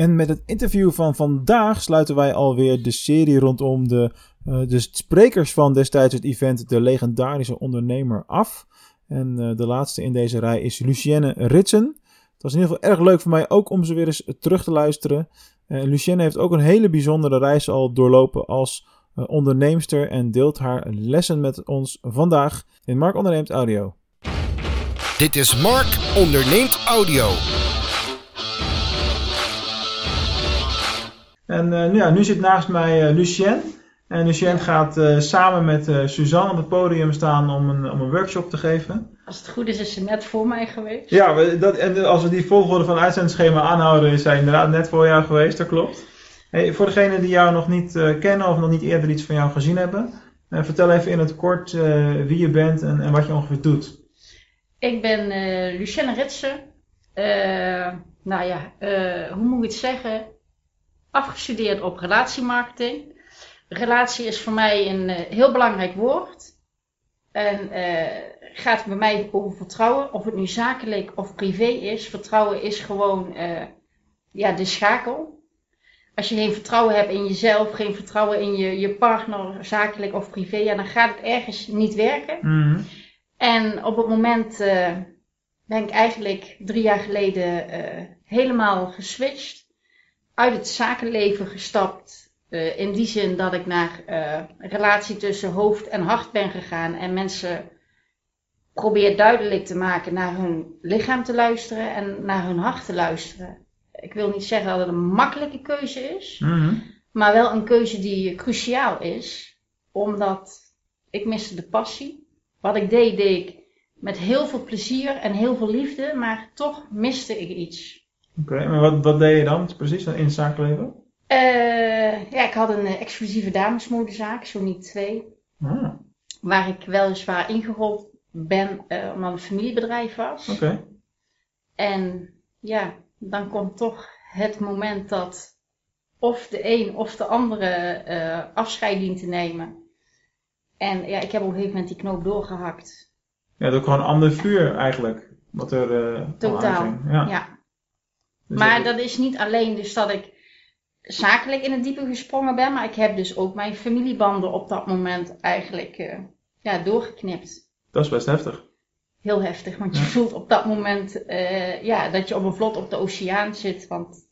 En met het interview van vandaag sluiten wij alweer de serie rondom de, uh, de sprekers van destijds het event De Legendarische Ondernemer af. En uh, de laatste in deze rij is Lucienne Ritsen. Het was in ieder geval erg leuk voor mij ook om ze weer eens terug te luisteren. Uh, Lucienne heeft ook een hele bijzondere reis al doorlopen als onderneemster en deelt haar lessen met ons vandaag in Mark Onderneemt Audio. Dit is Mark Onderneemt Audio. En uh, ja, nu zit naast mij uh, Lucien. En Lucien gaat uh, samen met Suzanne op het podium staan om een, om een workshop te geven. Als het goed is, is ze net voor mij geweest. Ja, we, dat, en als we die volgorde van uitzendschema aanhouden, is zij inderdaad net voor jou geweest, dat klopt. Hey, voor degenen die jou nog niet kennen of nog niet eerder iets van jou gezien hebben, vertel even in het kort wie je bent en, en, wat je ongeveer doet. Ik ben Lucienne Ritsen. nou ja, hoe moet ik het zeggen? Afgestudeerd op relatiemarketing. Relatie is voor mij een uh, heel belangrijk woord. En uh, gaat bij mij over vertrouwen, of het nu zakelijk of privé is. Vertrouwen is gewoon uh, ja, de schakel. Als je geen vertrouwen hebt in jezelf, geen vertrouwen in je, je partner, zakelijk of privé, ja, dan gaat het ergens niet werken. Mm. En op het moment ben ik eigenlijk drie jaar geleden helemaal geswitcht uit het zakenleven gestapt. Uh, in die zin dat ik naar uh, een relatie tussen hoofd en hart ben gegaan en mensen probeer duidelijk te maken naar hun lichaam te luisteren en naar hun hart te luisteren. Ik wil niet zeggen dat het een makkelijke keuze is, mm-hmm. maar wel een keuze die cruciaal is, omdat ik miste de passie. Wat ik deed, deed ik met heel veel plezier en heel veel liefde, maar toch miste ik iets. Oké, okay, maar wat, wat deed je dan precies in het zakenleven? Uh, ja, ik had een uh, exclusieve damesmodezaak, zo niet twee. Ah. Waar ik weliswaar ingerold ben, uh, omdat het familiebedrijf was. Oké. Okay. En ja, dan komt toch het moment dat of de een of de andere afscheid dient te nemen. En ja, ik heb op een gegeven moment die knoop doorgehakt. Ja, dat is gewoon een ander vuur eigenlijk. Wat er Totaal, ja. ja. Dus maar dat is niet alleen dus dat ik zakelijk in het diepe gesprongen ben, maar ik heb dus ook mijn familiebanden op dat moment eigenlijk uh, ja, doorgeknipt. Dat is best heftig. Heel heftig, want je voelt op dat moment uh, ja, dat je op een vlot op de oceaan zit. Want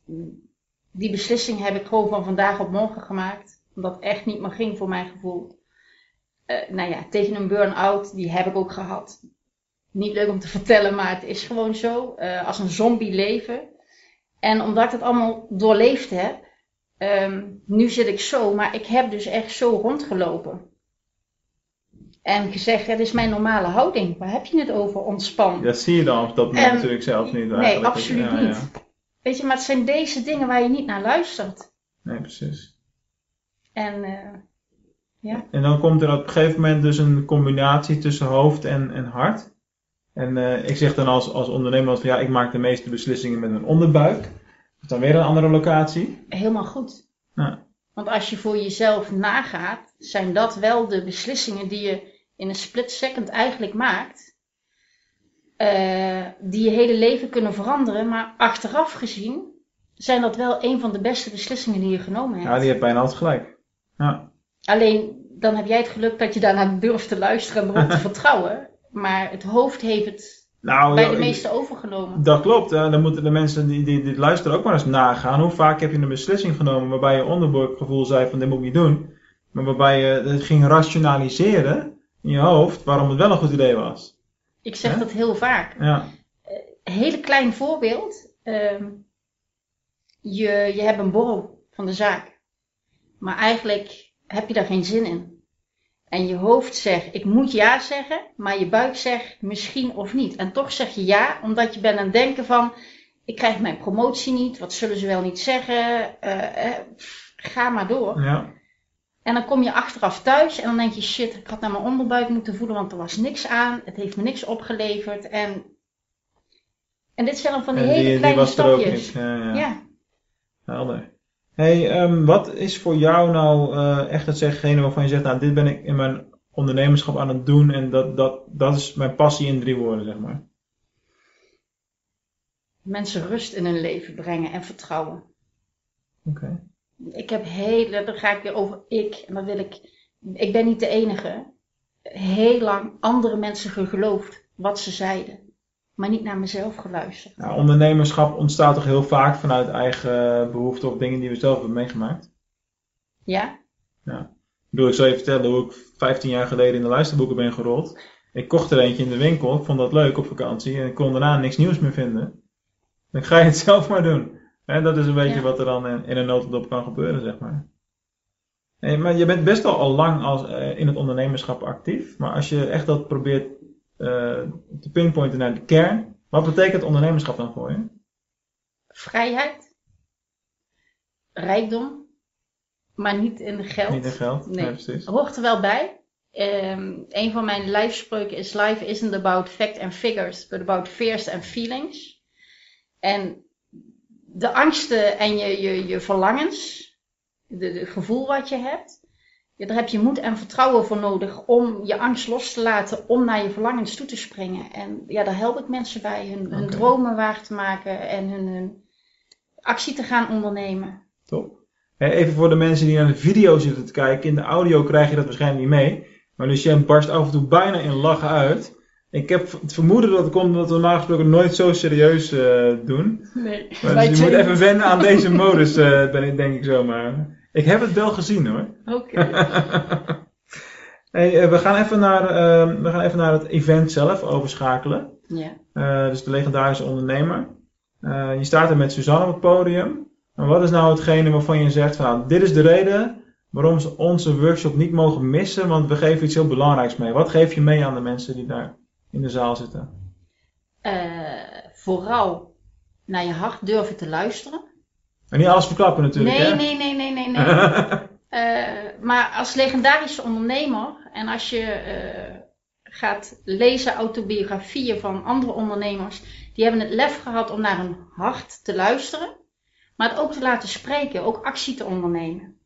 die beslissing heb ik gewoon van vandaag op morgen gemaakt. Omdat het echt niet meer ging voor mijn gevoel. Uh, nou ja, tegen een burn-out, die heb ik ook gehad. Niet leuk om te vertellen, maar het is gewoon zo. als een zombie leven. En omdat ik het allemaal doorleefd heb, um, nu zit ik zo, maar ik heb dus echt zo rondgelopen. En gezegd, dit is mijn normale houding. Waar heb je het over? Ontspan. Dat zie je dan op dat moment natuurlijk zelf niet. Nee, absoluut ja, niet. Ja. Weet je, maar het zijn deze dingen waar je niet naar luistert. Nee, precies. En uh, ja. En dan komt er op een gegeven moment dus een combinatie tussen hoofd en, en hart. En uh, ik zeg dan als, als ondernemer van ja, ik maak de meeste beslissingen met een onderbuik. Dat is dan weer een andere locatie. Helemaal goed. Ja. Want als je voor jezelf nagaat, zijn dat wel de beslissingen die je in een split second eigenlijk maakt. Uh, die je hele leven kunnen veranderen. Maar achteraf gezien zijn dat wel een van de beste beslissingen die je genomen hebt. Ja, die heb bijna altijd gelijk. Ja. Alleen dan heb jij het geluk dat je daarna durft te luisteren en erop te vertrouwen. Maar het hoofd heeft het nou, bij de meeste overgenomen. Dat klopt. Hè. Dan moeten de mensen die, die, die luisteren ook maar eens nagaan. Hoe vaak heb je een beslissing genomen waarbij je onderbuikgevoel zei van dit moet ik niet doen. Maar waarbij je het ging rationaliseren in je hoofd waarom het wel een goed idee was. Ik zeg He? dat heel vaak. Ja. Een hele klein voorbeeld. Um, je, je hebt een borrel van de zaak. Maar eigenlijk heb je daar geen zin in. En je hoofd zegt, ik moet ja zeggen, maar je buik zegt misschien of niet. En toch zeg je ja, omdat je bent aan het denken van, ik krijg mijn promotie niet, wat zullen ze wel niet zeggen, uh, uh, ga maar door. Ja. En dan kom je achteraf thuis en dan denk je, shit, ik had naar mijn onderbuik moeten voelen, want er was niks aan, het heeft me niks opgeleverd. En, en dit zijn dan van die hele kleine die stapjes. Niet. Ja, ja. ja. Helder. Hey, um, wat is voor jou nou uh, echt hetgene waarvan je zegt, nou dit ben ik in mijn ondernemerschap aan het doen en dat, dat, dat is mijn passie in drie woorden, zeg maar. Mensen rust in hun leven brengen en vertrouwen. Oké. Ik heb hele, dan ga ik weer over ik. En dan wil ik, ik ben niet de enige. Heel lang andere mensen geloofd wat ze zeiden. Maar niet naar mezelf geluisterd. Nou, ondernemerschap ontstaat toch heel vaak vanuit eigen behoeften of dingen die we zelf hebben meegemaakt. Ja? Ja. Ik bedoel, ik zal je vertellen hoe ik 15 jaar geleden in de luisterboeken ben gerold. Ik kocht er eentje in de winkel, ik vond dat leuk op vakantie en ik kon daarna niks nieuws meer vinden. Dan ga je het zelf maar doen. En dat is een beetje Ja. wat er dan in, in een notendop kan gebeuren, zeg maar. Hey, maar je bent best wel al lang als, eh, in het ondernemerschap actief. Maar als je echt dat probeert te pinpointen naar de kern. Wat betekent ondernemerschap dan voor je? Vrijheid. Rijkdom. Maar niet in geld. Niet in geld. Nee. Precies. Hoort er wel bij. Ehm, een van mijn lijfspreuken is: Life isn't about fact and figures, but about fears and feelings. En de angsten en je, je, je verlangens, de, de gevoel wat je hebt, ja, daar heb je moed en vertrouwen voor nodig om je angst los te laten, om naar je verlangens toe te springen. En ja, daar help ik mensen bij hun, dromen waar te maken en hun, hun actie te gaan ondernemen. Top. Hey, even voor de mensen die naar de video zitten te kijken. In de audio krijg je dat waarschijnlijk niet mee. Maar Lucien barst af en toe bijna in lachen uit. Ik heb het vermoeden dat het komt omdat we normaal gesproken nooit zo serieus eh, doen. Nee, Maar dus je moet even wennen aan deze modus, eh, ben ik, denk ik zomaar. Ik heb het wel gezien hoor. Oké. hey, eh, we, gaan even naar, eh, we gaan even naar het event zelf overschakelen. Ja. Eh, dus de legendarische ondernemer. Eh, je staat er met Suzanne op het podium. En wat is nou hetgene waarvan je zegt van nou, dit is de reden waarom ze onze workshop niet mogen missen, want we geven iets heel belangrijks mee. Wat geef je mee aan de mensen die daar in de zaal zitten? Vooral naar je hart durven te luisteren. En niet alles verklappen natuurlijk, Nee, hè? nee, nee, nee, nee, nee. Eh, maar als legendarische ondernemer en als je eh, gaat lezen autobiografieën van andere ondernemers, die hebben het lef gehad om naar hun hart te luisteren, maar het ook te laten spreken, ook actie te ondernemen.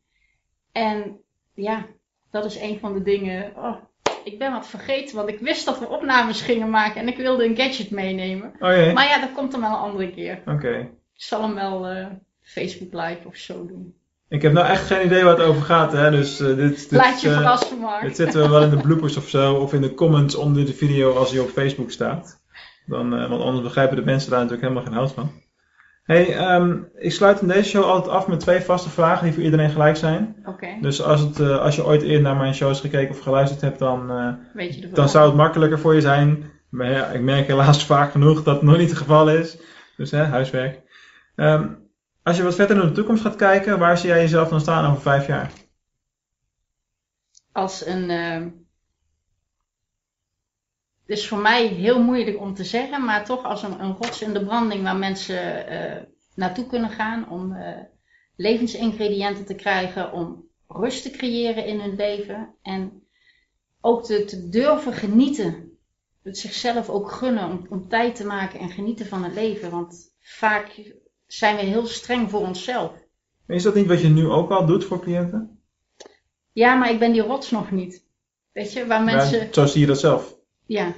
En ja, dat is een van de dingen. Oh, ik ben wat vergeten, want ik wist dat we opnames gingen maken en ik wilde een gadget meenemen. Oh Maar ja, dat komt dan wel een andere keer. oké. Ik zal hem wel eh, Facebook Live of zo doen. Ik heb nou echt geen idee waar het over gaat, hè? Dus eh, dit, dit, Laat je eh, verrassen, Mark. dit zetten we wel in de bloopers of zo, of in de comments onder de video als die op Facebook staat. Dan, eh, want anders begrijpen de mensen daar natuurlijk helemaal geen hout van. Hey, ehm, ik sluit in deze show altijd af met twee vaste vragen die voor iedereen gelijk zijn. Oké, Dus als, het, eh, als je ooit eerder naar mijn shows gekeken of geluisterd hebt, dan, eh, weet je de dan zou het makkelijker voor je zijn. Maar ja, ik merk helaas vaak genoeg dat het nog niet het geval is. Dus hè, huiswerk. Ehm, als je wat verder naar de toekomst gaat kijken, waar zie jij jezelf dan staan over vijf jaar? Als een. eh, het is voor mij heel moeilijk om te zeggen, maar toch als een, een rots in de branding waar mensen eh, naartoe kunnen gaan om eh, levensingrediënten te krijgen, om rust te creëren in hun leven en ook te, te durven genieten. Het zichzelf ook gunnen om, om tijd te maken en genieten van het leven. Want vaak zijn we heel streng voor onszelf. Is dat niet wat je nu ook al doet voor cliënten? Ja, maar ik ben die rots nog niet. Weet je, waar mensen. Ja, zo zie je dat zelf. Ja,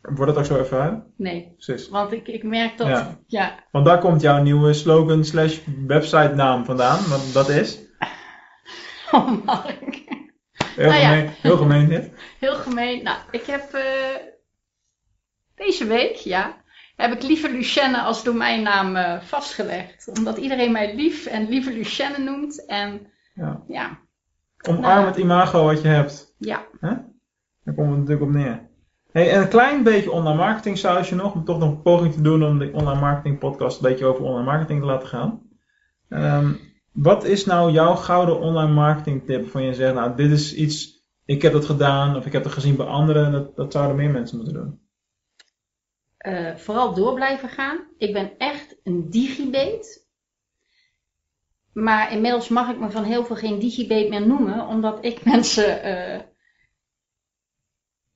Wordt dat ook zo ervaren? nee. Precies. Want ik, ik merk dat. Ja. Ja. Want daar komt jouw nieuwe slogan slash website naam vandaan. Want dat is. Oh, Mark. Heel, Nou ja. gemeen, heel gemeen dit. Heel gemeen. Nou, ik heb. eh, deze week, ja. Heb ik Lieve Lucienne als domeinnaam eh, vastgelegd. Omdat iedereen mij lief en Lieve Lucienne noemt. En Ja. ja, Omarm Nou. het imago wat je hebt. ja. Daar komt het natuurlijk op neer. Hey, en een klein beetje online marketing sausje nog. Om toch nog een poging te doen om de online marketing podcast een beetje over online marketing te laten gaan. Ehm, wat is nou jouw gouden online marketing tip? Van je zegt, nou dit is iets, ik heb dat gedaan of ik heb het gezien bij anderen. Dat, dat zouden meer mensen moeten doen. Eh, vooral door blijven gaan. Ik ben echt een digibeet. Maar inmiddels mag ik me van heel veel geen digibeet meer noemen, omdat ik mensen eh,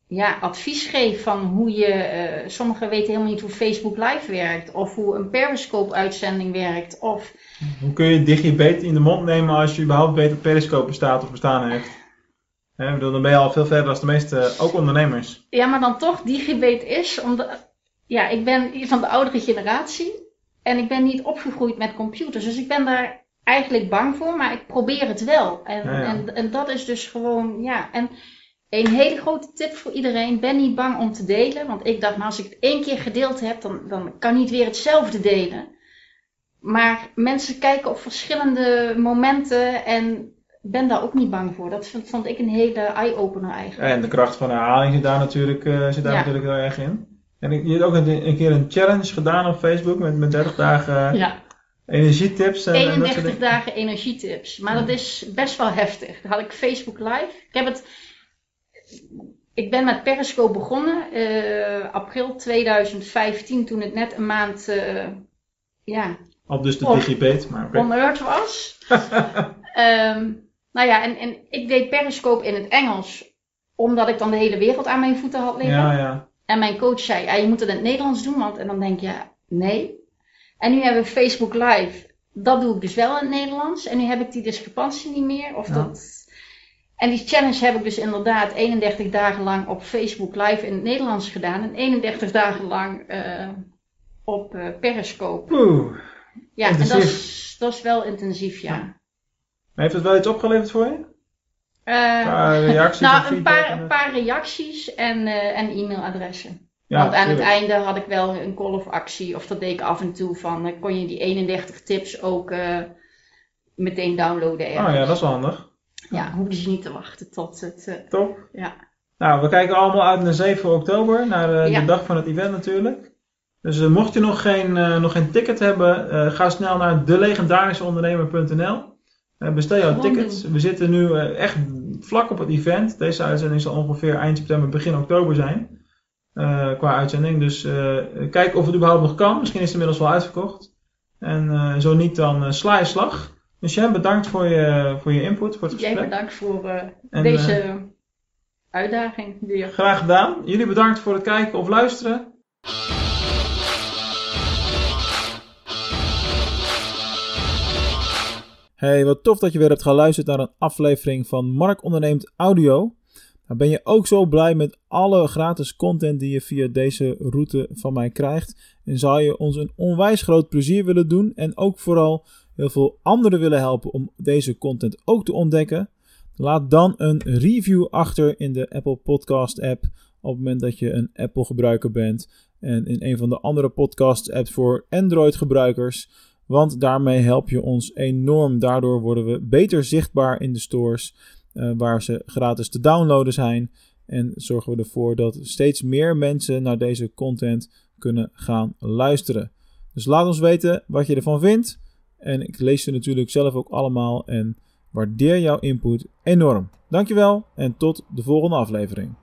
ja, advies geef van hoe je. eh, sommigen weten helemaal niet hoe Facebook Live werkt, of hoe een Periscope-uitzending werkt, of Hoe kun je digibet in de mond nemen als je überhaupt weet dat Periscope bestaat of bestaan heeft? Bedoel, dan ben je al veel verder dan de meeste, ook ondernemers. Ja, maar dan toch digibeet is, omdat ja, ik ben van de oudere generatie en ik ben niet opgegroeid met computers. Dus ik ben daar eigenlijk bang voor, maar ik probeer het wel. En, Ja, ja. En, en dat is dus gewoon, ja. En een hele grote tip voor iedereen: ben niet bang om te delen. Want ik dacht, nou, als ik het één keer gedeeld heb, dan, dan kan niet weer hetzelfde delen. Maar mensen kijken op verschillende momenten en ben daar ook niet bang voor. Dat vond, vond ik een hele eye-opener eigenlijk. En de kracht van herhaling zit daar natuurlijk, eh, zit daar natuurlijk heel erg in. En ik- je hebt ook een, een keer een challenge gedaan op Facebook met, met 30 dagen Ja, energietips. En, en dat soort 31 dingen. dagen energietips. Maar dat is best wel heftig. Dan had ik Facebook Live. Ik heb het. Ik ben met Periscope begonnen. eh, april 2015, toen het net een maand. eh, ja, Op dus de digibate. Maar Earth was. Ehm, nou ja, en, en ik deed Periscope in het Engels. Omdat ik dan de hele wereld aan mijn voeten had liggen. Ja, ja. En mijn coach zei, ja, je moet het in het Nederlands doen. Want, en dan denk je, nee. En nu hebben we Facebook Live. Dat doe ik dus wel in het Nederlands. En nu heb ik die discrepantie niet meer. Of Ja. dat... En die challenge heb ik dus inderdaad 31 dagen lang op Facebook Live in het Nederlands gedaan. En 31 dagen lang eh, op eh, Periscope. Oeh. Ja, en dat is, dat is wel intensief, ja. Ja. Maar heeft het wel iets opgeleverd voor je? Een paar reacties en nou, een paar, een paar reacties en, eh, en e-mailadressen. Ja, Want aan het einde had ik wel een call of actie, of dat deed ik af en toe van, eh, kon je die 31 tips ook eh, meteen downloaden. Oh ja, dat is wel handig. ja, hoefden ze niet te wachten tot het, Top. ja. Nou, we kijken allemaal uit naar 7 oktober, naar Ja. de dag van het event natuurlijk. Dus mocht je nog geen, nog geen ticket hebben, ga snel naar delegendarischeondernemer.nl. Eh bestel jouw tickets. We zitten nu eh, echt vlak op het event. Deze uitzending zal ongeveer eind september, begin oktober zijn. eh, qua uitzending. Dus eh, kijk of het überhaupt nog kan. Misschien is het inmiddels wel uitverkocht. En zo niet, dan sla je slag. Dus jij bedankt voor je, voor je input, voor het Jij gesprek. bedankt voor En, deze uitdaging weer. Graag gedaan. Jullie bedankt voor het kijken of luisteren. Hey, wat tof dat je weer hebt geluisterd naar een aflevering van Mark Onderneemt Audio. Nou, ben je ook zo blij met alle gratis content die je via deze route van mij krijgt? En zou je ons een onwijs groot plezier willen doen en ook vooral heel veel anderen willen helpen om deze content ook te ontdekken? Laat dan een review achter in de Apple Podcast app op het moment dat je een Apple gebruiker bent en in een van de andere podcast apps voor Android gebruikers. Want daarmee help je ons enorm. Daardoor worden we beter zichtbaar in de stores eh, waar ze gratis te downloaden zijn. En zorgen we ervoor dat steeds meer mensen naar deze content kunnen gaan luisteren. Dus laat ons weten wat je ervan vindt. En ik lees ze natuurlijk zelf ook allemaal en waardeer jouw input enorm. Dankjewel en tot de volgende aflevering.